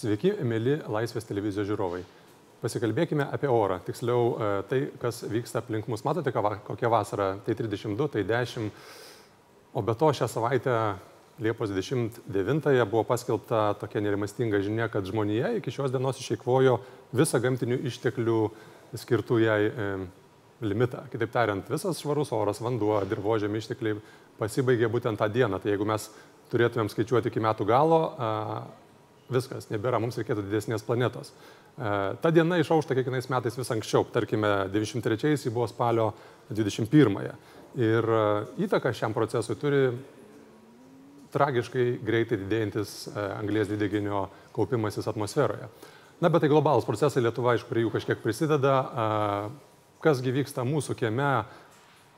Sveiki, mėly Laisvės televizijos žiūrovai. Pasikalbėkime apie orą, tiksliau e, tai, kas vyksta aplink mus. Matote, kokia vasara, tai 32, tai 10, o be to šią savaitę Liepos 29-ąją buvo paskelbta tokia nerimastinga žinia, kad žmonija iki šios dienos išeikvojo visą gamtinių išteklių skirtų jai e, limitą. Kitaip tariant, visas švarus oras, vanduo, dirbožėmi ištekliai pasibaigė būtent tą dieną. Tai jeigu mes turėtumėm skaičiuoti iki metų galo, viskas, nebėra, mums reikėtų didesnės planetos. Ta diena išaušta kiekvienais metais vis anksčiau, tarkime, 93-ais ji buvo spalio 21-ąją. Ir įtaka šiam procesui turi tragiškai greitai didėjantis anglės dvideginio kaupimasis atmosferoje. Na, bet tai globalus procesai, Lietuva, aišku, prie jų kažkiek prisideda. Kasgi vyksta mūsų kieme,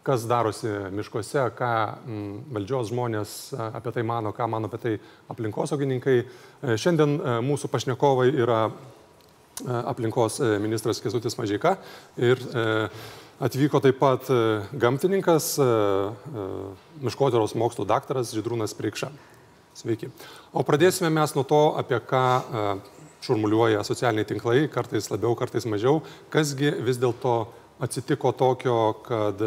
kas darosi miškuose, ką m, valdžios žmonės apie tai mano, ką mano apie tai aplinkosaugininkai. E, šiandien e, mūsų pašnekovai yra e, aplinkos ministras Kesutis Mažyka ir atvyko taip pat gamtininkas, miškotyros mokslo daktaras Židrūnas Prikša. Sveiki. O pradėsime mes nuo to, apie ką šurmuliuoja socialiniai tinklai, kartais labiau, kartais mažiau. Kasgi vis dėlto atsitiko tokio, kad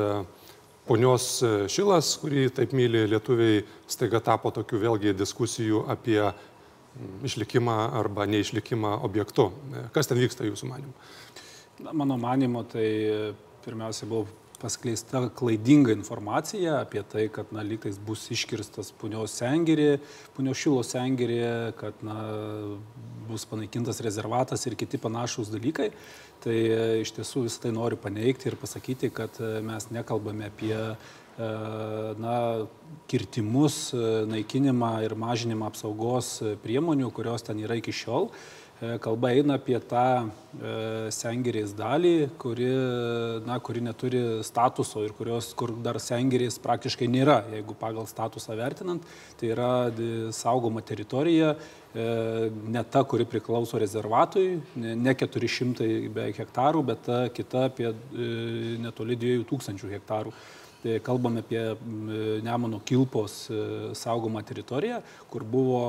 ponios e, Šilas, kurį taip myli lietuviai, staiga tapo tokiu vėlgi diskusijų apie išlikimą arba neišlikimą objektu. E, kas ten vyksta jūsų manimu? Na, mano manimu, tai pirmiausia buvo paskleista klaidinga informacija apie tai, kad na, lygtais bus iškirstas punios sengirė, punios šilo sengirė, kad na, bus panaikintas rezervatas ir kiti panašus dalykai. Tai e, iš tiesų visą tai noriu paneigti ir pasakyti, kad e, mes nekalbame apie e, na, kirtimus, naikinimą ir mažinimą apsaugos priemonių, kurios ten yra iki šiol. Kalba eina apie tą sengirės dalį, kuri, na, kuri neturi statuso ir kurios, kur dar sengirės praktiškai nėra, jeigu pagal statusą vertinant. Tai yra saugoma teritorija, E, ne ta, kuri priklauso rezervatui, ne 400 beveik hektarų, bet ta kita apie e, netoli 2000 hektarų. Tai kalbame apie Nemono Kilpos e, saugomą teritoriją, kur buvo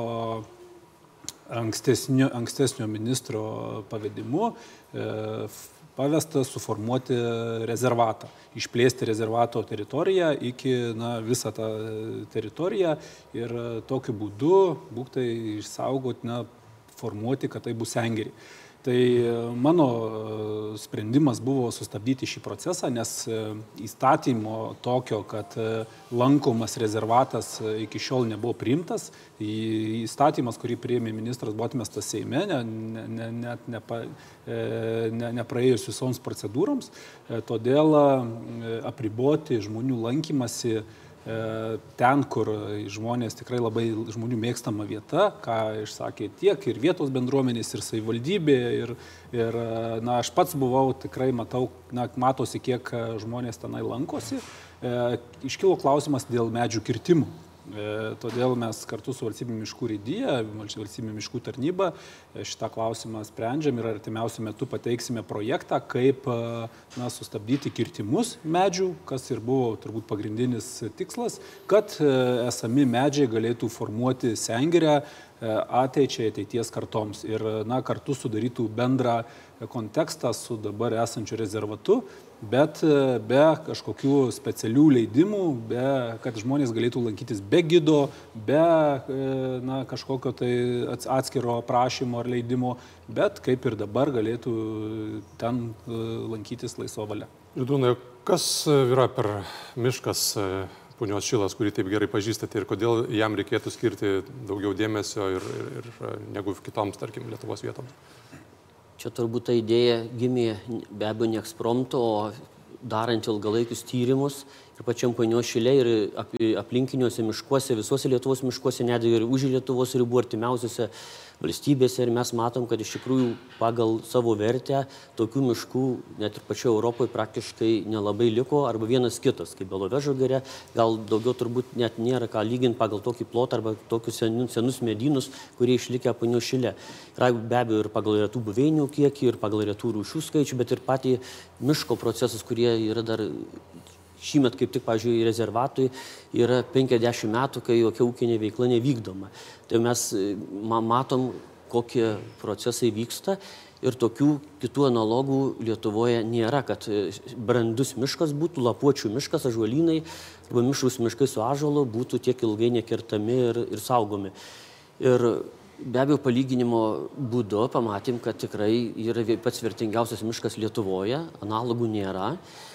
ankstesnio, ankstesnio ministro pavedimu pavesta suformuoti rezervatą, išplėsti rezervato teritoriją iki na, visą tą teritoriją ir tokiu būdu būktai išsaugoti, na, formuoti, kad tai bus sengeriai. Tai e, mano e, sprendimas buvo sustabdyti šį procesą, nes e, įstatymo tokio, kad lankomas rezervatas iki šiol nebuvo priimtas. Įstatymas, kurį priėmė ministras, buvo atmestas Seime, net ne, ne, ne, ne, nepraėjus visoms procedūroms. Todėl apriboti žmonių lankymasi ten, kur žmonės tikrai labai žmonių mėgstama vieta, ką išsakė tiek ir vietos bendruomenės, ir savivaldybė, ir, ir na, aš pats buvau, tikrai matau, na, matosi, kiek žmonės tenai lankosi. E, iškilo klausimas dėl medžių kirtimų. E, todėl mes kartu su valstybė miškų rydyje, valstybė miškų tarnyba e, šitą klausimą sprendžiam ir artimiausiu metu pateiksime projektą, kaip e, na, sustabdyti kirtimus medžių, kas ir buvo turbūt pagrindinis tikslas, kad esami medžiai galėtų formuoti sengirę ateičiai, ateities kartoms. Ir na, kartu sudarytų bendrą kontekstą su dabar esančiu rezervatu, bet e, be kažkokių specialių leidimų, be, kad žmonės galėtų lankytis be gido, be e, na, kažkokio tai atskiro prašymo ar leidimo, bet kaip ir dabar galėtų ten e, lankytis laisvo valia. Žydūnai, kas yra per miškas punios šilas, kurį taip gerai pažįstate ir kodėl jam reikėtų skirti daugiau dėmesio ir, ir, ir negu kitoms, tarkim, Lietuvos vietoms? Čia turbūt ta idėja gimė be abejo ne ekspromto, o darant ilgalaikius tyrimus ir pačiam panio šilė ir aplinkiniuose miškuose, visuose Lietuvos miškuose, net ir už Lietuvos ribų artimiausiuose valstybėse ir mes matom, kad iš tikrųjų pagal savo vertę tokių miškų net ir pačioje Europoje praktiškai nelabai liko arba vienas kitas, kaip Belovežo gare, gal daugiau turbūt net nėra ką lyginti pagal tokį plotą arba tokius senus, senus medynus, kurie išlikę panio šilė. Yra be abejo ir pagal retų buveinių kiekį, ir pagal retų rūšių skaičių, bet ir patį miško procesus, kurie yra dar šįmet kaip tik, pavyzdžiui, rezervatui yra 50 metų, kai jokia ūkinė veikla nevykdoma. Tai mes matom, kokie procesai vyksta ir tokių kitų analogų Lietuvoje nėra, kad e, brandus miškas būtų, lapuočių miškas, ažuolynai arba mišrus miškai su ažalo būtų tiek ilgai nekirtami ir, ir saugomi. Ir be abejo palyginimo būdu pamatėm, kad tikrai yra pats vertingiausias miškas Lietuvoje, analogų nėra,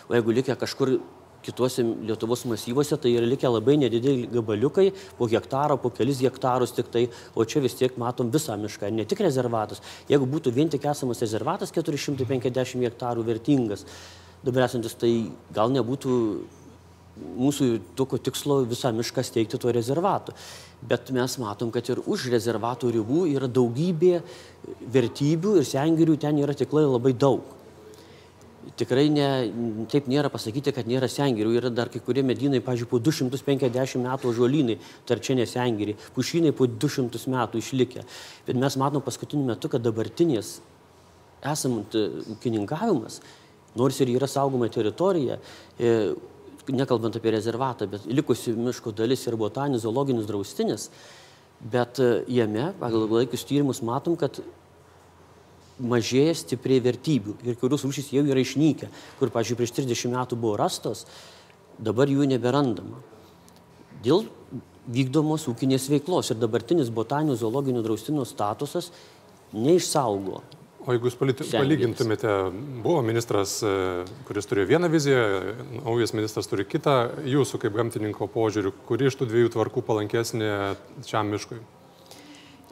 o jeigu likę kažkur kituose Lietuvos masyvuose tai yra likę labai nedideli gabaliukai, po hektarą, po kelis hektarus tik tai, o čia vis tiek matom visą mišką, ne tik rezervatas. Jeigu būtų vien tik esamas rezervatas 450 hektarų vertingas, dabar esantis, tai gal nebūtų mūsų tokio tikslo visą mišką steigti tuo rezervatu. Bet mes matom, kad ir už rezervato ribų yra daugybė vertybių ir sengirių ten yra tikrai labai daug tikrai ne, taip nėra pasakyti, kad nėra sengirių. Yra dar kai kurie medynai, pažiūrėjau, po 250 metų žolynai, tarčinė sengiriai, pušynai po 200 metų išlikę. Bet mes matom paskutiniu metu, kad dabartinės esamant e, ūkininkavimas, nors ir yra saugoma teritorija, e, nekalbant apie rezervatą, bet likusi miško dalis yra botaninis zoologinis draustinis, bet e, jame, pagal laikius tyrimus, matom, kad mažėja stipriai vertybių ir kurios rūšys jau yra išnykę, kur, pažiūrėjau, prieš 30 metų buvo rastos, dabar jų neberandama. Dėl vykdomos ūkinės veiklos ir dabartinis botaninių zoologinių draustinių statusas neišsaugo. O jeigu jūs palygintumėte, buvo ministras, e, kuris turėjo vieną viziją, naujas ministras turi kitą, jūsų kaip gamtininko požiūrių, kuri iš tų dviejų tvarkų palankesnė šiam miškui?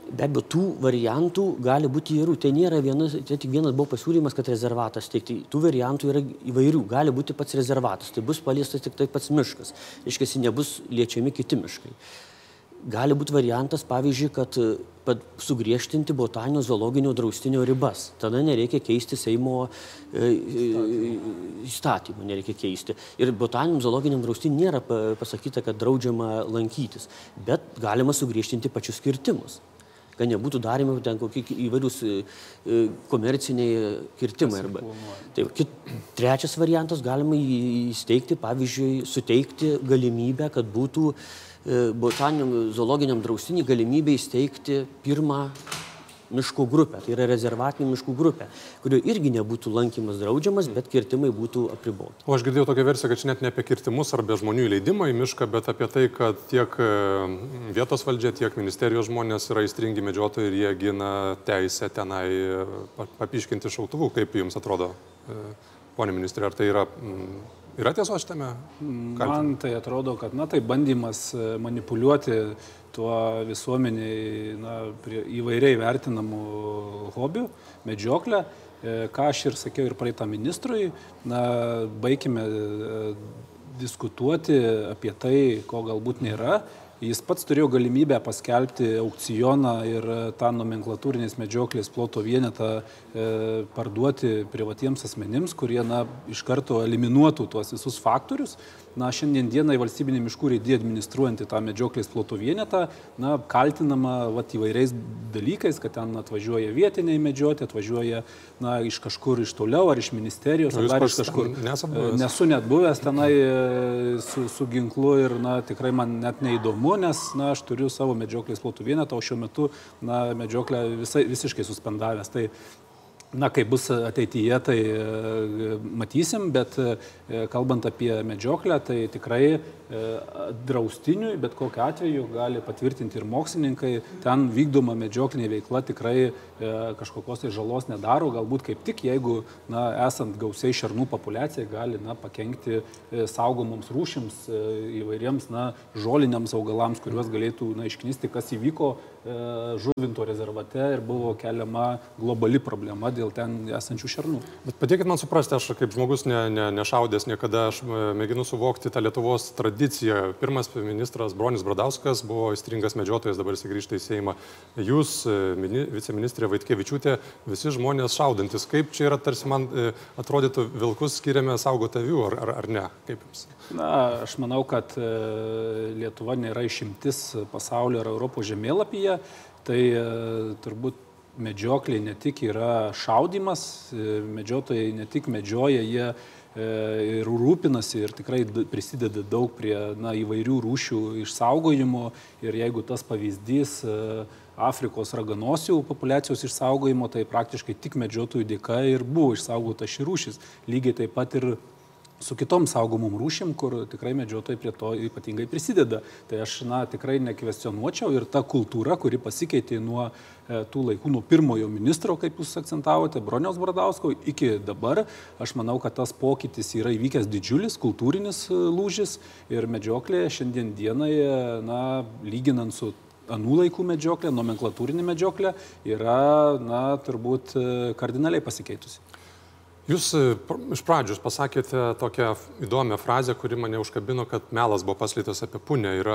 Be abejo, tų variantų gali būti įvairių. Tai nėra vienas, tai tik vienas buvo pasiūlymas, kad rezervatas teikti. Tų variantų yra įvairių. Gali būti pats rezervatas, tai bus paliestas tik tai pats miškas. Iškesi nebus liečiami kiti miškai. Gali būti variantas, pavyzdžiui, kad, kad sugriežtinti botaninio zoologinio draustinio ribas. Tada nereikia keisti Seimo e, e, įstatymų, nereikia keisti. Ir botaniniam zoologiniam draustiniui nėra pasakyta, kad draudžiama lankytis, bet galima sugriežtinti pačius kirtimus kad nebūtų daromi ten kokie įvairius e, e, komerciniai kirtimai. Arba. Tai, kit, trečias variantas galima įsteigti, pavyzdžiui, suteikti galimybę, kad būtų e, botaniniam zoologiniam draustinį galimybę įsteigti pirmą miškų grupę, tai yra rezervatinių miškų grupė, kurio irgi nebūtų lankymas draudžiamas, bet kirtimai būtų apriboti. O aš girdėjau tokią versiją, kad čia net ne apie kirtimus ar be žmonių įleidimą į mišką, bet apie tai, kad tiek e, vietos valdžia, tiek ministerijos žmonės yra įstringi medžiotojai ir jie gina teisę tenai e, papiškinti šautuvų. Kaip jums atrodo, e, ponė ministrė, ar tai yra... Yra tiesos šitame? Man tai atrodo, kad, na, tai bandymas manipuliuoti tuo visuomeniai na, įvairiai vertinamų hobių, medžioklę. E, ką aš ir sakiau ir praeitą ministrui, na, baigime e, diskutuoti apie tai, ko galbūt nėra Jis pats turėjo galimybę paskelbti aukcioną ir tą nomenklatūrinės medžioklės ploto vienetą e, parduoti privatiems asmenims, kurie na, iš karto eliminuotų tuos visus faktorius. Na, šiandien dienai valstybinė miškų rėdė administruojanti tą medžioklės ploto vienetą, na, kaltinama vat, įvairiais dalykais, kad ten atvažiuoja vietiniai medžioti, atvažiuoja na, iš kažkur iš toliau, ar iš ministerijos, ar dar iš kažkur. E, nesu net buvęs tenai su, su ginklu ir na, tikrai man net neįdomu įdomu, nes na, aš turiu savo medžioklės plotų vienetą, o šiuo metu na, medžioklę visai, visiškai suspendavęs. Tai Na, kaip bus ateityje, tai e, matysim, bet e, kalbant apie medžioklę, tai tikrai e, draustiniui, bet kokiu atveju gali patvirtinti ir mokslininkai, ten vykdoma medžioklinė veikla tikrai kažkokios tai žalos nedaro, galbūt kaip tik jeigu, na, esant gausiai šernų populiacijai, gali, na, pakengti saugomoms rūšims, įvairiems, na, žoliniams augalams, kuriuos galėtų, na, išknisti, kas įvyko žuvinto rezervate ir buvo keliama globali problema dėl ten esančių šernų. Bet padėkit man suprasti, aš kaip žmogus ne, ne, nešaudęs niekada, aš e, mėginu suvokti tą Lietuvos tradiciją. Pirmas ministras Bronis Bradauskas buvo įstringas medžiotojas, dabar jis grįžta į Seimą. Jūs, e, mini, viceministrė Vaitkevičiūtė, visi žmonės šaudantis. Kaip čia yra, tarsi man e, atrodytų, vilkus skiriame saugoti avių, ar, ar, ar ne? Kaip jums? Na, aš manau, kad Lietuva nėra išimtis pasaulio ar Europos žemėlapyje. Tai turbūt medžioklė ne tik yra šaudimas, e, medžiotojai ne tik medžioja, jie ir rūpinasi ir tikrai prisideda daug prie na, įvairių rūšių išsaugojimo. Ir jeigu tas pavyzdys Afrikos raganosių populiacijos išsaugojimo, tai praktiškai tik medžiotojų dėka ir buvo išsaugota ši rūšis. Lygiai taip pat ir su kitom saugomom rūšim, kur tikrai medžiotojai prie to ypatingai prisideda. Tai aš, na, tikrai nekvestionuočiau ir ta kultūra, kuri pasikeitė nuo e, tų laikų, nuo pirmojo ministro, kaip jūs akcentavote, Broniaus Bradausko, iki dabar, aš manau, kad tas pokytis yra įvykęs didžiulis kultūrinis e, lūžis ir medžioklė šiandien dienai, na, lyginant su anų laikų medžioklė, nomenklatūrinė medžioklė yra, na, turbūt e, kardinaliai pasikeitusi. Jūs e, iš pradžios pasakėte tokią įdomią frazę, kuri mane užkabino, kad melas buvo paslytas apie punę. Ir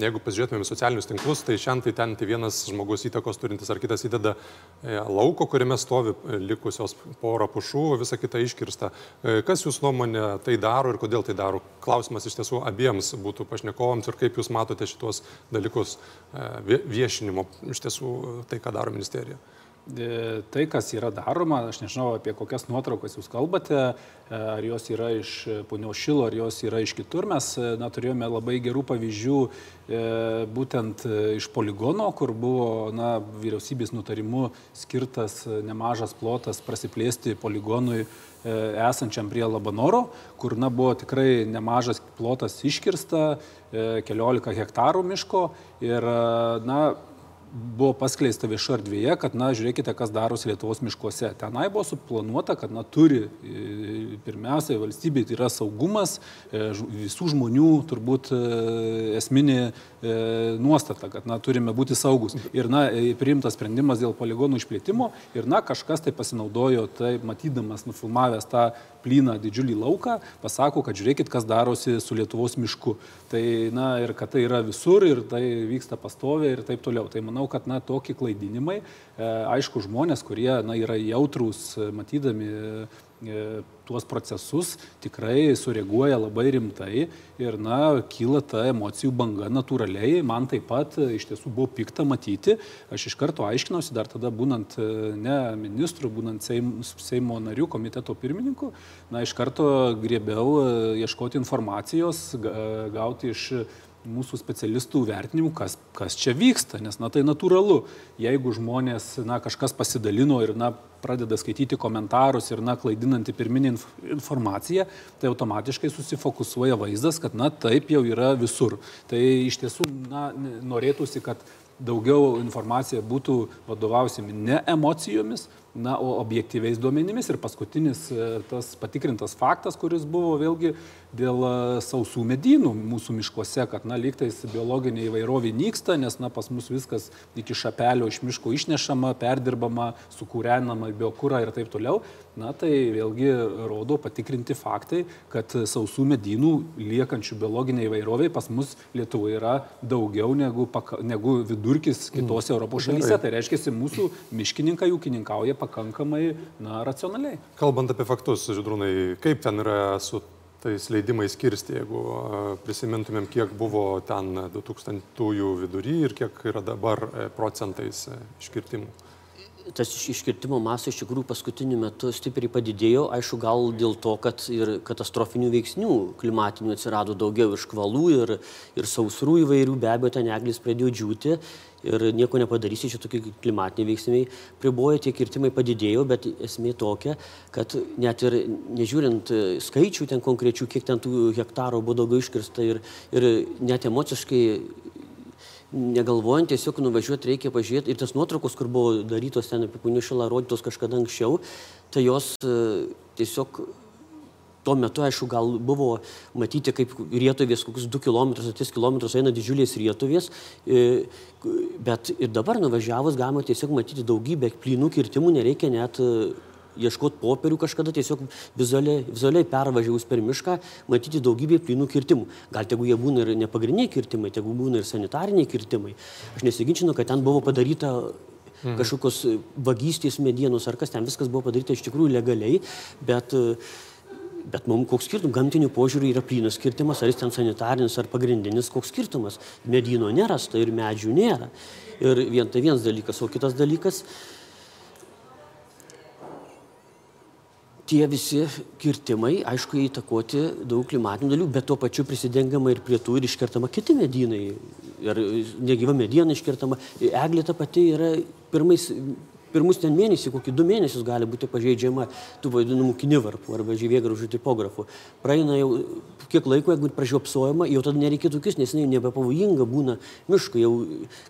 jeigu pasižiūrėtumėm socialinius tinklus, tai šiandien tai ten tai vienas žmogus įtakos turintis ar kitas įdeda e, lauko, kuriame stovi e, likusios pora pušų, visa kita iškirsta. Kas jūs nuomonė tai daro ir kodėl tai daro? Klausimas iš tiesų abiems būtų pašnekovams ir kaip jūs matote šitos dalykus viešinimo, iš tiesų tai, ką daro ministerija. E, tai, kas yra daroma, aš nežinau, apie kokias nuotraukas jūs kalbate, e, ar jos yra iš punios šilo, ar jos yra iš kitur. Mes e, na, turėjome labai gerų pavyzdžių būtent iš poligono, kur buvo na, vyriausybės nutarimu skirtas nemažas plotas prasiplėsti poligonui esančiam prie Labanoro, kur na, buvo tikrai nemažas plotas iškirsta, keliolika hektarų miško ir na, buvo paskleista viešo erdvėje, kad, na, žiūrėkite, kas darosi Lietuvos miškuose. Tenai buvo suplanuota, kad, na, turi e, pirmiausia valstybė tai yra saugumas, e, visų žmonių turbūt e, esminė nuostata, kad, na, turime būti saugus. Ir, na, priimtas sprendimas dėl poligonų išplėtimo ir, na, kažkas tai pasinaudojo, tai matydamas, nufilmavęs tą plyną didžiulį lauką, pasako, kad žiūrėkit, kas darosi su Lietuvos mišku. Tai, na, ir kad tai yra visur ir tai vyksta pastoviai ir taip toliau. Tai manau, kad, na, tokie klaidinimai, e, aišku, žmonės, kurie, na, yra jautrus, matydami E, tuos procesus tikrai sureaguoja labai rimtai ir, na, kyla ta emocijų banga natūraliai. Man taip pat e, iš tiesų buvo pikta matyti. Aš iš karto aiškinausi, dar tada būnant e, ne ministru, būnant Seimo, Seimo narių komiteto pirmininku, na, iš karto griebiau ieškoti informacijos, gauti iš mūsų specialistų vertinimų, kas, kas čia vyksta, nes, na, tai natūralu. Jeigu žmonės, na, kažkas pasidalino ir, na, pradeda skaityti komentarus ir, na, klaidinanti pirminį inf informaciją, tai automatiškai susifokusuoja vaizdas, kad, na, taip jau yra visur. Tai iš tiesų, na, norėtųsi, kad daugiau informacija būtų vadovausimi ne emocijomis, na, o objektyviais duomenimis. Ir paskutinis e, tas patikrintas faktas, kuris buvo vėlgi dėl e, sausų medynų mūsų miškuose, kad, na, lygtais biologinė įvairovė nyksta, nes, na, pas mus viskas iki šapelio iš miško išnešama, perdirbama, sukūrenama biokūra ir taip toliau. Na, tai vėlgi rodo patikrinti faktai, kad sausų medynų liekančių biologinė įvairovė pas mus Lietuvoje yra daugiau negu, negu vidurkis kitose mm. Europos šalyse. Tai reiškia, mūsų miškininkai ūkininkauja pakankamai na, racionaliai. Kalbant apie faktus, Židrūnai, kaip ten yra su tais leidimais kirsti, jeigu prisimintumėm, kiek buvo ten 2000-ųjų vidury ir kiek yra dabar e, procentais e, iškirtimų? Tas iškirtimo masas iš tikrųjų paskutiniu metu stipriai padidėjo, aišku, gal dėl to, kad ir katastrofinių veiksnių klimatinių atsirado daugiau ir škvalų, ir, ir sausrų įvairių, be abejo, ten eglis pradėjo džiūti ir nieko nepadarysi, čia tokie klimatiniai veiksmai pribojo, tie kirtimai padidėjo, bet esmė tokia, kad net ir nežiūrint skaičių ten konkrečių, kiek ten tų hektarų buvo daugiau iškirsta ir, ir net emociškai negalvojant, tiesiog nuvažiuoti reikia pažiūrėti. Ir tas nuotraukos, kur buvo darytos ten apie Punišilą, rodytos kažkada anksčiau, tai jos e, tiesiog tuo metu, aišku, gal buvo matyti, kaip rietovės, kokius 2 km, 3 km eina didžiulės rietovės, e, bet ir dabar nuvažiavus galima tiesiog matyti daugybę plynų kirtimų, nereikia net e, ieškoti popierių kažkada, tiesiog vizualiai, vizualiai pervažiavus per mišką, matyti daugybę plynų kirtimų. Gal tegu jie būna ir nepagrindiniai kirtimai, tegu būna ir sanitariniai kirtimai. Aš nesiginčinu, kad ten buvo padaryta Mhm. kažkokios vagystės medienos ar kas ten, viskas buvo padaryta iš tikrųjų legaliai, bet uh, Bet mums koks skirtumas, gamtinių požiūrių yra plynas skirtimas, ar jis ten sanitarinis ar pagrindinis, koks skirtumas. Medyno nerasta ir medžių nėra. Ir vien tai vienas dalykas, o kitas dalykas, tie visi kirtimai, aišku, įtakoti daug klimatinių dalių, bet tuo pačiu prisidengiama ir prie tų ir iškertama kiti medynai. Ir negyva mediena iškertama. Eglė ta pati yra pirmais pirmus ten mėnesį, kokį du mėnesius gali būti pažeidžiama tų vadinamų kinivarpų arba žyvėgražų tipografų. Praeina jau kiek laiko, jeigu pražiopsojama, jau tada nereikėtų kis, nes jinai nebepavojinga būna miškai, jau,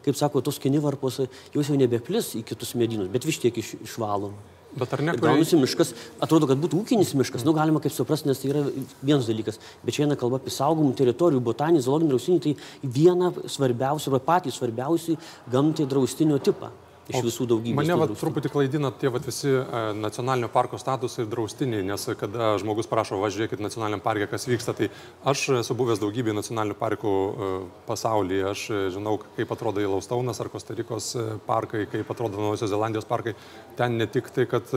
kaip sako, tos kinivarpos jos jau nebeplis į kitus medynus, bet vis tiek iš, išvalom. Bet ar ne? Gaunasi miškas, atrodo, kad būtų ūkinis miškas, nu galima kaip suprasti, nes tai yra vienas dalykas, bet čia eina kalba apie saugomų teritorijų, botaninį, zoologinį draustinį, tai viena svarbiausių arba patys svarbiausi gamtai draustinio tipą iš visų daugybės. Mane va, truputį klaidina tie va, visi uh, nacionalinio parko statusai ir draustiniai, nes kada žmogus prašo, važiuokit nacionaliniam parke, kas vyksta, tai aš esu buvęs daugybė nacionalinių parkų uh, pasaulyje, aš žinau, kaip atrodo Įlaustaunas ar Kostarikos parkai, kaip atrodo Naujosios Zelandijos parkai. Ten ne tik tai, kad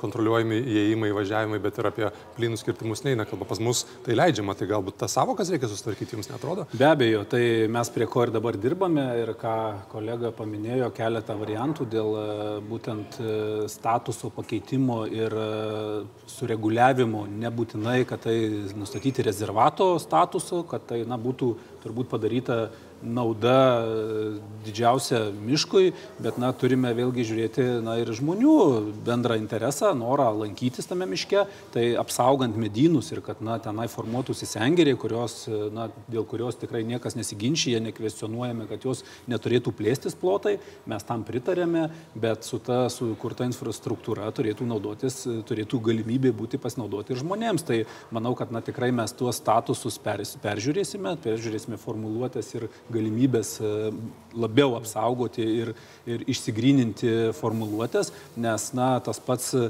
kontroliuojami įėjimai, važiavimai, bet ir apie plynus kirtimus neina kalba. Pas mus tai leidžiama, tai galbūt tas savokas reikia sustarkyti, jums netrodo? Be abejo, tai mes prie ko ir dabar dirbame ir ką kolega paminėjo, keletą variantų dėl e, būtent e, statuso pakeitimo ir e, sureguliavimo, nebūtinai, kad tai nustatyti rezervato statuso, kad tai na, būtų turbūt padaryta nauda didžiausia miškui, bet na, turime vėlgi žiūrėti na, ir žmonių bendrą interesą, norą lankytis tame miške, tai apsaugant medynus ir kad na, tenai formuotųsi sengeriai, kurios, na, dėl kurios tikrai niekas nesiginčia, nekvestionuojame, kad jos neturėtų plėstis plotai, mes tam pritarėme, bet su ta sukurta infrastruktūra turėtų naudotis, turėtų galimybė būti pasinaudoti ir žmonėms. Tai manau, kad na, tikrai mes tuos statusus per, peržiūrėsime, peržiūrėsime formuluotės ir galimybės e, labiau apsaugoti ir, ir išsigryninti formuluotės, nes na, tas pats e,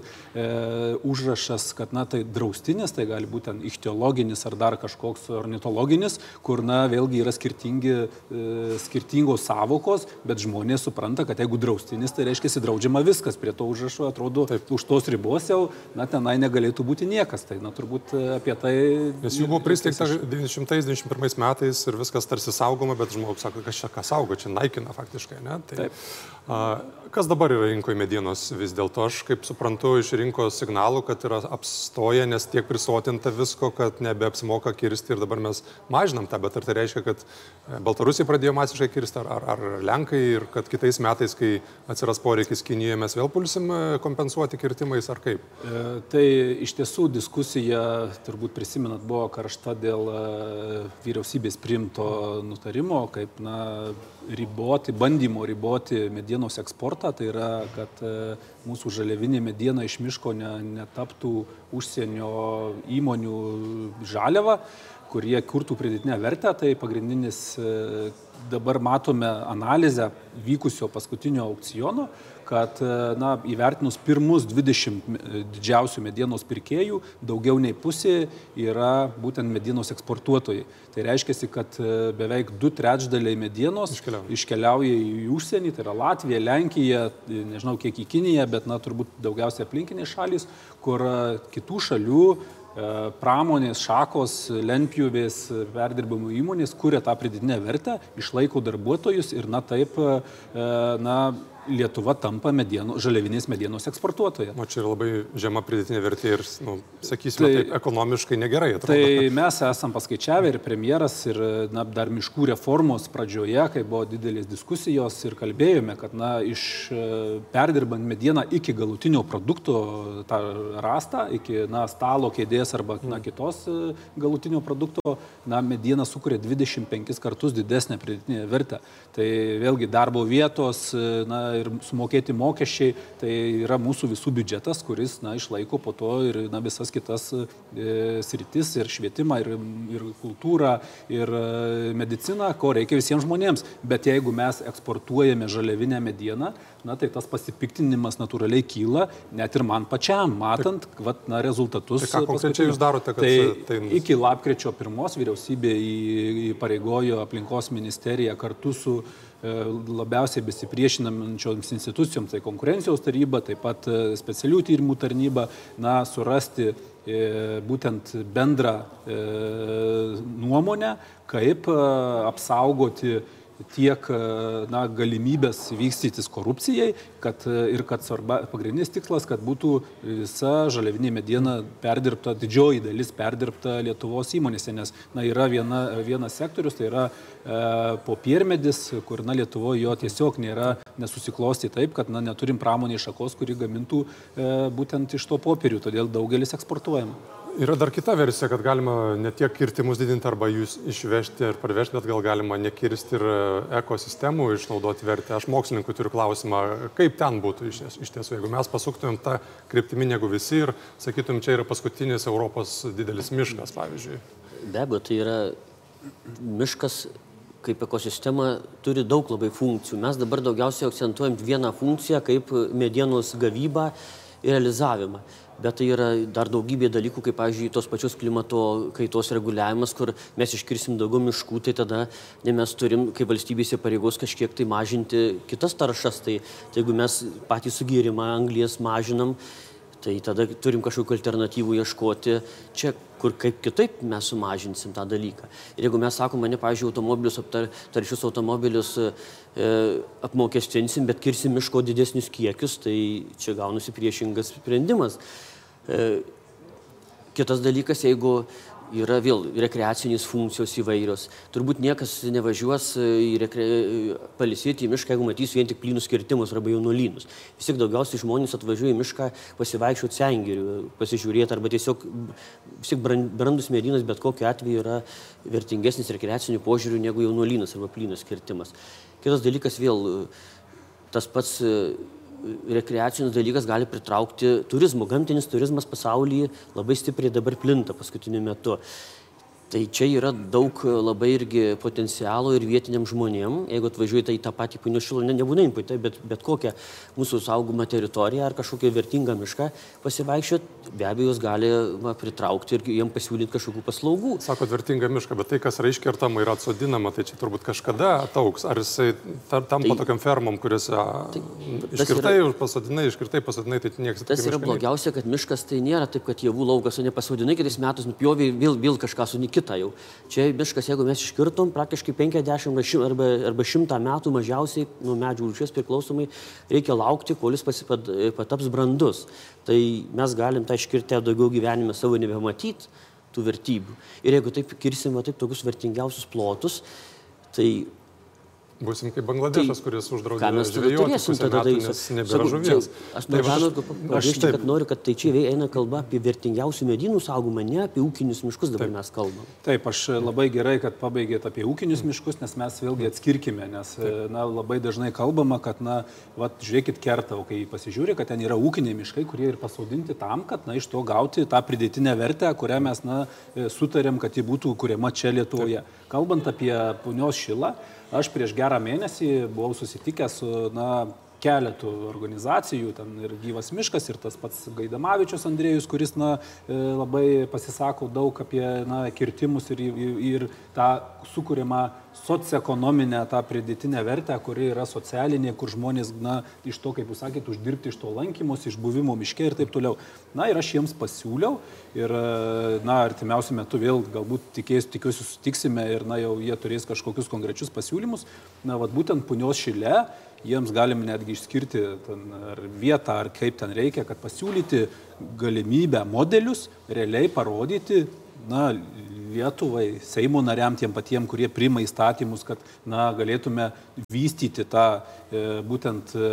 užrašas, kad na, tai draustinis, tai gali būti ichtiologinis ar dar kažkoks ornitologinis, kur na, vėlgi yra skirtingi, e, skirtingos savokos, bet žmonės supranta, kad jeigu draustinis, tai reiškia draudžiama viskas, prie to užrašo atrodo, Taip. už tos ribos jau na, tenai negalėtų būti niekas. Tai na, turbūt e, apie tai... Nes jų buvo pristeigta 1991 metais ir viskas tarsi saugoma, bet žmogus sako, kas čia ką saugo, čia naikina faktiškai. Ne? Tai, Taip. a, kas dabar yra rinkoje medienos vis dėlto? Aš kaip suprantu iš rinkos signalų, kad yra apstoję, nes tiek prisotinta visko, kad nebeapsimoka kirsti ir dabar mes mažinam tą, bet ar tai reiškia, kad e, Baltarusija pradėjo masiškai kirsti, ar, ar, ar Lenkai ir kad kitais metais, kai atsiras poreikis Kinijoje, mes vėl pulsim e, kompensuoti kirtimais ar kaip? E, tai iš tiesų diskusija, turbūt prisimenat, buvo karšta dėl e, vyriausybės priimto nutarimo kaip na, riboti, bandymo riboti medienos eksportą, tai yra, kad e, mūsų žaliavinė mediena iš miško ne, netaptų užsienio įmonių žaliava, kurie kurtų pridėtinę vertę, tai pagrindinis e, dabar matome analizę vykusio paskutinio aukciono, kad e, na, įvertinus pirmus 20 didžiausių medienos pirkėjų, daugiau nei pusė yra būtent medienos eksportuotojai. Tai reiškia, kad e, beveik du trečdaliai medienos iškeliauja. iškeliauja į užsienį, tai yra Latvija, Lenkija, nežinau kiek į Kiniją, bet na, turbūt daugiausiai aplinkiniai šalis, kur e, kitų šalių pramonės šakos, lentpjūvės, perdirbamų įmonės kuria tą pridėtinę vertę, išlaiko darbuotojus ir na taip, na, Lietuva tampa medienų, žaliavinės medienos eksportuotoja. O čia yra labai žema pridėtinė vertė ir, nu, sakysime, tai, taip, ekonomiškai negerai atrodo. Tai mes esam paskaičiavę ir premjeras, ir na, dar miškų reformos pradžioje, kai buvo didelės diskusijos ir kalbėjome, kad na, iš e, perdirbant medieną iki galutinio produkto tą rastą, iki na, stalo kėdės arba na, kitos e, galutinio produkto, na, mediena sukuria 25 kartus didesnę pridėtinę vertę. Tai vėlgi darbo vietos, e, na, ir sumokėti mokesčiai, tai yra mūsų visų biudžetas, kuris na, išlaiko po to ir na, visas kitas e, sritis, ir švietimą, ir, ir kultūrą, ir e, mediciną, ko reikia visiems žmonėms. Bet jeigu mes eksportuojame žaliavinę medieną, na, tai tas pasipiktinimas natūraliai kyla, net ir man pačiam, matant tai, vat, na, rezultatus. Tai ką konkrečiai jūs darote, kad tai, tai... Iki lapkričio pirmos vyriausybė įpareigojo aplinkos ministeriją kartu su E, labiausiai besipriešinančioms institucijoms, tai konkurencijos taryba, taip pat e, specialių tyrimų tarnyba, na, surasti e, būtent bendrą nuomonę, kaip apsaugoti tiek na, galimybės vykstytis korupcijai, kad ir kad svarba, pagrindinis tikslas, kad būtų visa žaliavinė mediena perdirbta, didžioji dalis perdirbta Lietuvos įmonėse, nes na, yra viena, vienas sektorius, tai yra e, popiermedis, kur na, Lietuvoje jo tiesiog nėra nesusiklosti taip, kad na, neturim pramonės šakos, kuri gamintų e, būtent iš to popierių, todėl daugelis eksportuojama. Yra dar kita versija, kad galima ne tiek kirtimus didinti arba jūs išvežti ir parvežti, bet gal galima nekirsti ir e, ekosistemų išnaudoti vertę. Aš mokslininkų turiu klausimą, kaip ten būtų iš, iš tiesų, jeigu mes pasuktumėm tą kryptimį negu visi ir sakytum, čia yra paskutinis Europos didelis miškas, pavyzdžiui. Be abejo, tai yra miškas kaip ekosistema turi daug labai funkcijų. Mes dabar daugiausiai akcentuojam vieną funkciją kaip medienos gavybą ir realizavimą bet tai yra dar daugybė dalykų, kaip, pavyzdžiui, tos pačios klimato kaitos reguliavimas, kur mes iškirsim daugiau miškų, tai tada ne mes turim, kaip valstybėse pareigos, kažkiek tai mažinti kitas taršas. Tai, tai jeigu mes patį sugėrimą anglies mažinam, tai tada turim kažkokių alternatyvų ieškoti čia, kur kaip kitaip mes sumažinsim tą dalyką. Ir jeigu mes sakome, ne, pavyzdžiui, automobilius, aptar, taršius automobilius e, apmokestinsim, bet kirsim miško didesnius kiekius, tai čia gaunasi priešingas sprendimas. E, kitas dalykas, jeigu yra vėl rekreacinės funkcijos įvairios. Turbūt niekas nevažiuos e, į rekre... palisėti į mišką, jeigu matys vien tik plynus kirtimus arba jaunolynus. Vis tik daugiausiai žmonės atvažiuoja į mišką pasivaikščioti sengirių, pasižiūrėti arba tiesiog vis tik brandus medinas bet kokiu atveju yra vertingesnis rekreacinių požiūrių negu jaunolynas arba plynus kirtimas. Kitas dalykas vėl tas pats rekreacinis dalykas gali pritraukti turizmo. Gamtinis turizmas pasaulyje labai stipriai dabar plinta paskutiniu metu. Tai čia yra daug labai irgi potencialo ir vietiniam žmonėm, jeigu atvažiuojate į tą patį punios šilą, ne, nebūna imputai, bet, bet kokią mūsų saugomą teritoriją ar kažkokią vertingą mišką pasivaikščioti, be abejo, jūs gali va, pritraukti ir jiems pasiūlyti kažkokių paslaugų. Sakot, vertingą mišką, bet tai, kas yra iškertama ir atsodinama, tai čia turbūt kažkada atauks. Ar jisai tampa tai, tokiam fermom, kuriuose tai, iškirtai yra, pasodinai, iškirtai pasodinai, tai niekas. Tas yra blogiausia, kad miškas tai nėra taip, kad javų laukas, o ne pasodinai, kitais metais nupjovė vėl, vėl kažką sunikė kitą jau. Čia miškas, jeigu mes iškirtom, praktiškai 50 arba, arba 100 metų mažiausiai nuo medžių rūšies priklausomai reikia laukti, kol jis pasipad, pataps brandus. Tai mes galim tą iškirtę daugiau gyvenime savo nebematyti tų vertybių. Ir jeigu taip kirsime taip tokius vertingiausius plotus, tai Būsim kaip Bangladešas, tai, kuris uždraudė žvejoti pusę tada, metų, nes nebėra žuvies. Aš tai pabrėžti, kad noriu, kad tai čia eina kalba apie vertingiausių medynų saugumą, ne apie ūkinius miškus dabar taip. mes kalbam. Taip, aš labai gerai, kad pabaigėt apie ūkinius miškus, nes mes vėlgi atskirkime, nes na, labai dažnai kalbama, kad, na, vat, žiūrėkit kertą, o kai pasižiūrė, kad ten yra ūkiniai miškai, kurie ir pasodinti tam, kad, na, iš to gauti tą pridėtinę vertę, kurią mes, na, sutarėm, kad ji būtų kuriama čia Lietuvoje. Taip. Kalbant apie punios šilą, Aš prieš gerą mėnesį buvau susitikęs su na, keletų organizacijų, ten ir gyvas miškas, ir tas pats Gaidamavičius Andrėjus, kuris na, e, labai pasisako daug apie na, kirtimus ir, ir, tą sukūrimą socioekonominę tą pridėtinę vertę, kuri yra socialinė, kur žmonės, na, iš to, kaip jūs sakėte, uždirbti iš to lankymus, iš buvimo miške ir taip toliau. Na ir aš jiems pasiūliau ir, na, artimiausiu metu vėl galbūt tikės, tikiuosi sutiksime ir, na, jau jie turės kažkokius konkrečius pasiūlymus. Na, vad būtent punios šile jiems galim netgi išskirti ar vietą, ar kaip ten reikia, kad pasiūlyti galimybę modelius, realiai parodyti, na, Lietuvai, Seimo nariam, tiem patiem, kurie priima įstatymus, kad na, galėtume vystyti tą e, būtent e,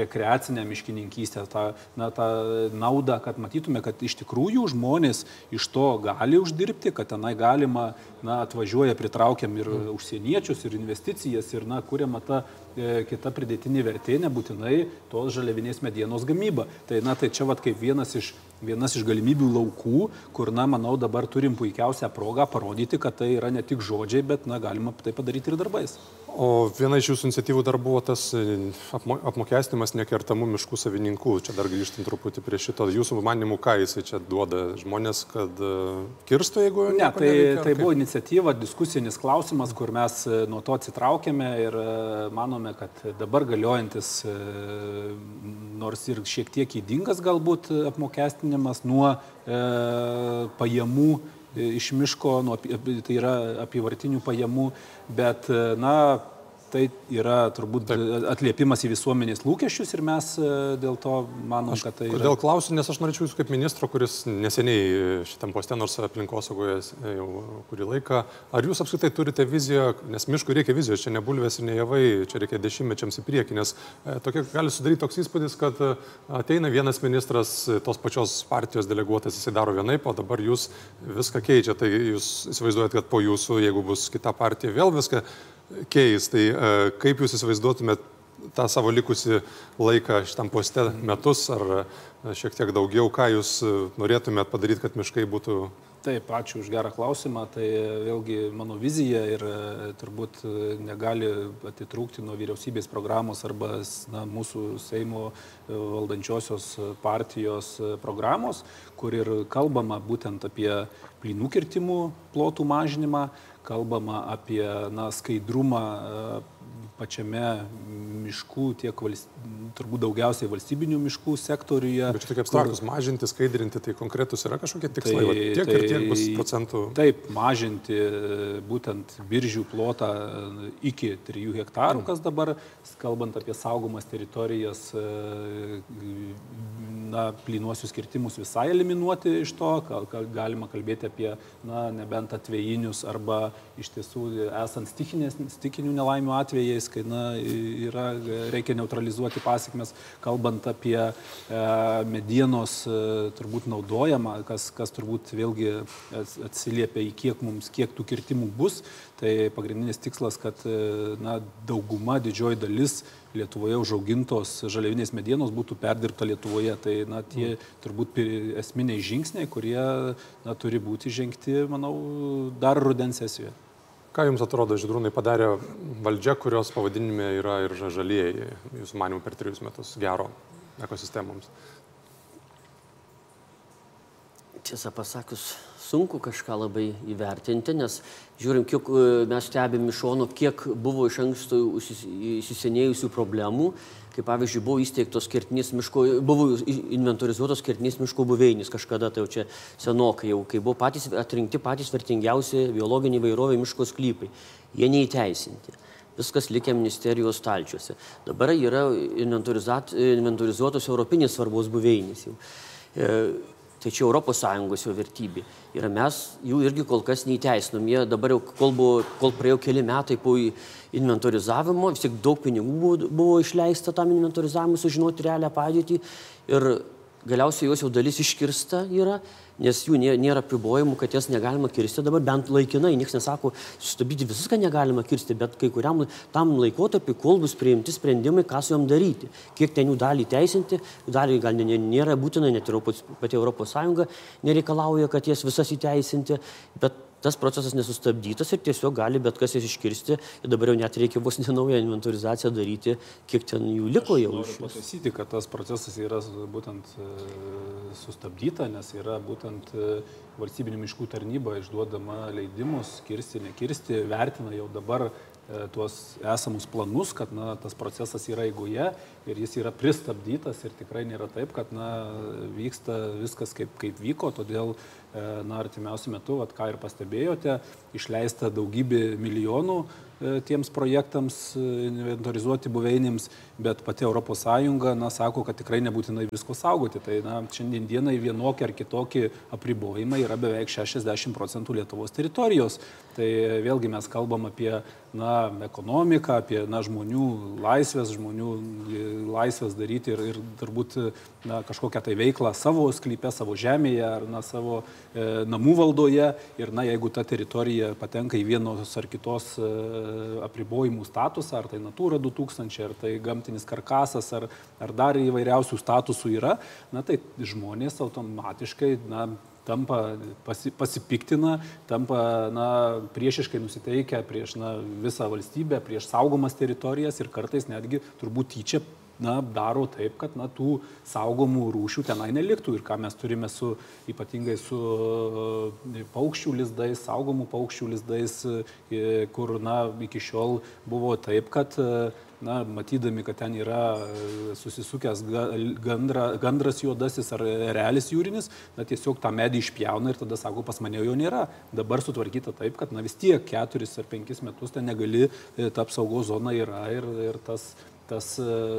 rekreacinę miškininkystę, tą, na, tą naudą, kad matytume, kad iš tikrųjų žmonės iš to gali uždirbti, kad tenai galima, na, atvažiuoja, pritraukiam ir užsieniečius, ir investicijas, ir, na, kuriama ta e, kita pridėtinė vertė, nebūtinai tos žaliavinės medienos gamyba. Tai, na, tai čia vad kaip vienas iš vienas iš galimybių laukų, kur, na, manau, dabar turim puikiausią progą parodyti, kad tai yra ne tik žodžiai, bet, na, galima tai padaryti ir darbais. O viena iš jūsų iniciatyvų dar buvo tas e, apmokestinimas nekertamų miškų savininkų. Čia dar grįžtant truputį prie šito. Jūsų manimų, ką jisai čia duoda žmonės, kad e, kirstų, jeigu... Ne, tai, neveikia, tai buvo iniciatyva, diskusinis klausimas, kur mes e, nuo to atsitraukėme ir manome, kad dabar galiojantis, nors ir šiek tiek įdingas galbūt apmokestinimas nuo e, pajamų iš miško, nuo, tai yra apivartinių pajamų, bet, na, tai yra turbūt Taip. atliepimas į visuomenės lūkesčius ir mes e, dėl to manom, aš, kad tai... Kodėl yra... klausiu, nes aš norėčiau jūsų kaip ministro, kuris neseniai šitam postė, nors aplinkosaugoje jau kurį laiką, ar jūs apskritai turite viziją, nes miškų reikia vizijos, čia ne bulvės ir ne javai, čia reikia dešimtmečiams į priekį, nes e, tokia gali sudaryti toks įspūdis, kad e, ateina vienas ministras, tos pačios partijos deleguotas, jisai daro vienaip, o dabar jūs viską keičia, tai jūs įsivaizduojat, kad po jūsų, jeigu bus kita partija, vėl viską keis. Tai e, kaip jūs įsivaizduotumėt tą savo likusi laiką šitam poste metus ar e, šiek tiek daugiau, ką jūs e, norėtumėt padaryti, kad miškai būtų Taip, ačiū už gerą klausimą. Tai vėlgi mano vizija ir turbūt negali atitrūkti nuo vyriausybės programos arba na, mūsų Seimo valdančiosios partijos programos, kur ir kalbama būtent apie plynų kirtimų plotų mažinimą, kalbama apie na, skaidrumą e, pačiame miškų, tiek valst... turbūt daugiausiai valstybinių miškų sektoriuje. Bet čia tokie abstraktus, kur... mažinti, skaidrinti, tai konkretus yra kažkokie tikslai, tai, va, tiek tai, ir tiek bus procentų. Taip, mažinti e, būtent biržių plotą e, iki 3 hektarų, kas dabar, kalbant apie saugomas teritorijas, na, plynuosius kirtimus visai eliminuoti iš to, galima kalbėti apie, na, nebent atvejinius arba iš tiesų esant stikinių nelaimių atvejais, kai, na, yra, reikia neutralizuoti pasiekmes, kalbant apie e, medienos e, turbūt naudojamą, kas, kas turbūt vėlgi atsiliepia į kiek mums, kiek tų kirtimų bus, tai pagrindinis tikslas, kad, e, na, dauguma, didžioji dalis Lietuvoje užaugintos žaliavinės medienos būtų perdirbta Lietuvoje. Tai na, tie turbūt esminiai žingsniai, kurie na, turi būti žengti, manau, dar rudens sesijoje. Ką Jums atrodo, Židrūnai padarė valdžia, kurios pavadinime yra ir žalieji, Jūsų manimų per trijus metus gero ekosistemoms? Tiesą pasakius, sunku kažką labai įvertinti, nes žiūrim, kiek e, mes stebėm iš šono, kiek buvo iš anksto įsisenėjusių problemų, kaip pavyzdžiui buvo įsteigtos kertinės miško, buvo inventorizuotos kertinės miško buveinės kažkada, tai jau čia senokai jau, kai buvo patys atrinkti patys vertingiausi biologiniai vairovė miško sklypai. Jie neįteisinti viskas likę ministerijos stalčiuose. Dabar yra inventorizuotos europinės svarbos buveinės jau. Tai čia ES jo vertybė. Ir mes jų irgi kol kas neįteisinom. Jie dabar jau, kol, buvo, kol praėjo keli metai po inventorizavimo, vis tiek daug pinigų buvo, buvo išleista tam inventorizavimui, sužinoti realią padėtį. Ir galiausiai jos jau dalis iškirsta yra nes jų nėra apribojimų, kad jas negalima kirsti. Dabar, bent laikinai, niekas nesako, sustabdyti viską negalima kirsti, bet kai kuriam tam laikotarpiu, kol bus priimti sprendimai, ką su jom daryti, kiek ten jų dalį teisinti, dalį gal nėra būtina, net ir pati Sąjunga nereikalauja, kad jas visas įteisinti, bet tas procesas nesustabdytas ir tiesiog gali bet kas jas iškirsti ir dabar jau net reikia vos ne naują inventorizaciją daryti, kiek ten jų liko jau. Noriu pataisyti, kad tas procesas yra būtent e, sustabdyta, nes yra būtent e, valstybinių miškų tarnyba išduodama leidimus kirsti, nekirsti, vertina jau dabar tuos esamus planus, kad na, tas procesas yra eigoje ir jis yra pristabdytas ir tikrai nėra taip, kad na, vyksta viskas kaip, kaip vyko, todėl e, na, artimiausiu metu, at, ką ir pastebėjote, išleista daugybė milijonų E, tiems projektams e, inventorizuoti buveinėms, bet pati ES na, sako, kad tikrai nebūtinai visko saugoti. Tai na, šiandien dienai vienokie ar kitokie apribojimai yra beveik 60 procentų Lietuvos teritorijos. Tai vėlgi mes kalbam apie na, ekonomiką, apie na, žmonių laisvės, žmonių laisvės daryti ir, ir turbūt na, kažkokią tai veiklą savo sklype, savo žemėje ar na, savo e, namų valdoje. Ir na, jeigu ta teritorija patenka į vienos ar kitos e, apribojimų statusą, ar tai Natūra 2000, ar tai gamtinis karkasas, ar, ar dar įvairiausių statusų yra, na tai žmonės automatiškai na, tampa pasi, pasipiktina, tampa na, priešiškai nusiteikę prieš na, visą valstybę, prieš saugomas teritorijas ir kartais netgi turbūt tyčia na, daro taip, kad na, tų saugomų rūšių tenai neliktų. Ir ką mes turime su, ypatingai su e, paukščių lizdais, saugomų paukščių lizdais, e, kur na, iki šiol buvo taip, kad e, na, matydami, kad ten yra susisukęs gandra, gandras juodasis ar realis jūrinis, na, tiesiog tą medį išpjauna ir tada sako, pas mane jo nėra. Dabar sutvarkyta taip, kad na, vis tiek keturis ar penkis metus ten negali, ta apsaugos zona yra ir, ir tas tas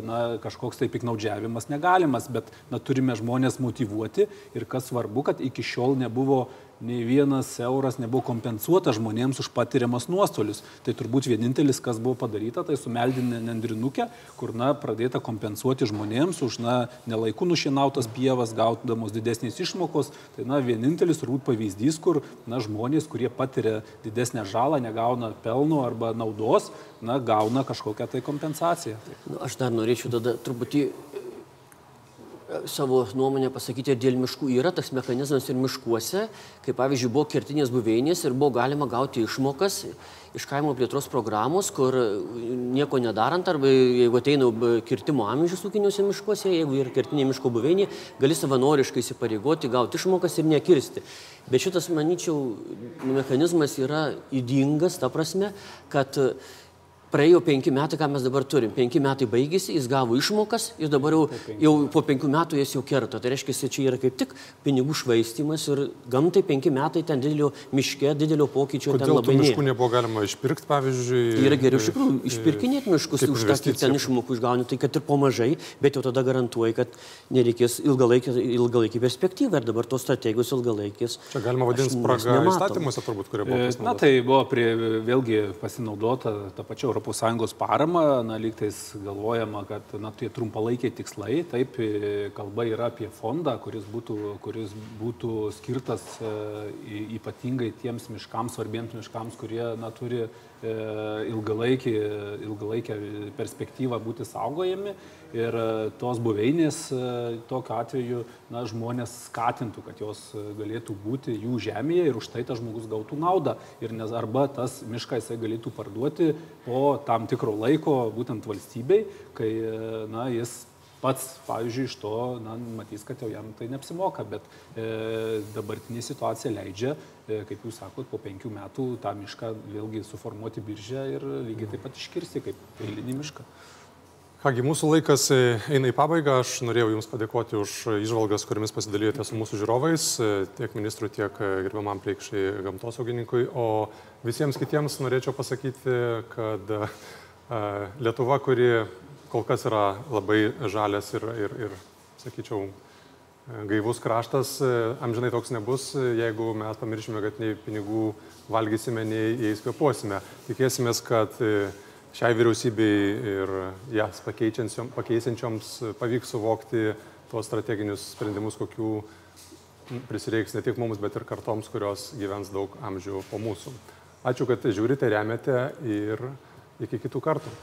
na, kažkoks tai piknaudžiavimas negalimas, bet na, turime žmonės motivuoti ir kas svarbu, kad iki šiol nebuvo nei vienas euras nebuvo kompensuotas žmonėms už patiriamas nuostolius. Tai turbūt vienintelis, kas buvo padaryta, tai sumeldinė nendrinukė, kur na, pradėta kompensuoti žmonėms už na, nelaikų nušienautas pievas, gaudamos didesnės išmokos. Tai na, vienintelis turbūt pavyzdys, kur na, žmonės, kurie patiria didesnę žalą, negauna pelno arba naudos, na, gauna kažkokią tai kompensaciją. Nu, aš dar norėčiau tada truputį savo nuomonę pasakyti dėl miškų. Yra tas mechanizmas ir miškuose, kai pavyzdžiui buvo kertinės buveinės ir buvo galima gauti išmokas iš kaimo plėtros programos, kur nieko nedarant, arba jeigu ateina kirtimo amžius ūkiniuose miškuose, jeigu yra kertinė miško buveinė, gali savanoriškai įsipareigoti, gauti išmokas ir nekirsti. Bet šitas, manyčiau, mechanizmas yra įdingas, ta prasme, kad praėjo penki metai, ką mes dabar turim. Penki metai baigėsi, jis gavo išmokas ir dabar jau, jau po penkių metų jis jau kerta. Tai reiškia, čia yra kaip tik pinigų švaistimas ir gamtai penki metai ten didelio miške, didelio pokyčio Kodėl ten labai nėra. Miškų nebuvo galima išpirkti, pavyzdžiui. Tai yra geriau iš tikrųjų išpirkinėti miškus už tą, kiek ten išmokų išgauni, tai kad ir po mažai, bet jau tada garantuoji, kad nereikės ilgalaikį, ilgalaikį perspektyvą ir dabar tos strategijos ilgalaikės. Čia galima vadinti spraga įstatymuose turbūt, kurie buvo. Na tai buvo prie, vėlgi pasinaudota tą pačią ES paramą, na, lygtais galvojama, kad na, tie trumpalaikiai tikslai, taip, kalba yra apie fondą, kuris būtų, kuris būtų skirtas e, ypatingai tiems miškams, svarbiems miškams, kurie na, turi ilgalaikį, ilgalaikę perspektyvą būti saugojami ir e, tos buveinės e, tokiu atveju na, žmonės skatintų, kad jos galėtų būti jų žemėje ir už tai tas žmogus gautų naudą. Ir nes arba tas mišką jisai galėtų parduoti po tam tikro laiko būtent valstybei, kai na, jis pats, pavyzdžiui, iš to na, matys, kad jau jam tai neapsimoka, bet e, dabartinė situacija leidžia, e, kaip jūs sakot, po penkių metų tą mišką vėlgi suformuoti biržę ir lygiai taip pat iškirsti kaip eilinį mišką. Kągi, mūsų laikas e, eina į pabaigą. Aš norėjau Jums padėkoti už išvalgas, kuriamis pasidalijote su mūsų žiūrovais, e, tiek ministrui, tiek e, gerbiamam priekšai gamtosaugininkui. O visiems kitiems norėčiau pasakyti, kad Lietuva, kuri kol kas yra labai žalias ir, ir, ir sakyčiau, gaivus kraštas, amžinai toks nebus, jeigu mes pamiršime, kad nei pinigų valgysime, nei jais kvepuosime. Tikėsimės, kad šiai vyriausybei ir jas pakeičiančioms pavyks suvokti tuos strateginius sprendimus, kokių prisireiks ne tik mums, bet ir kartoms, kurios gyvens daug amžių po mūsų. Ačiū, kad žiūrite, remiate ir iki kitų kartų.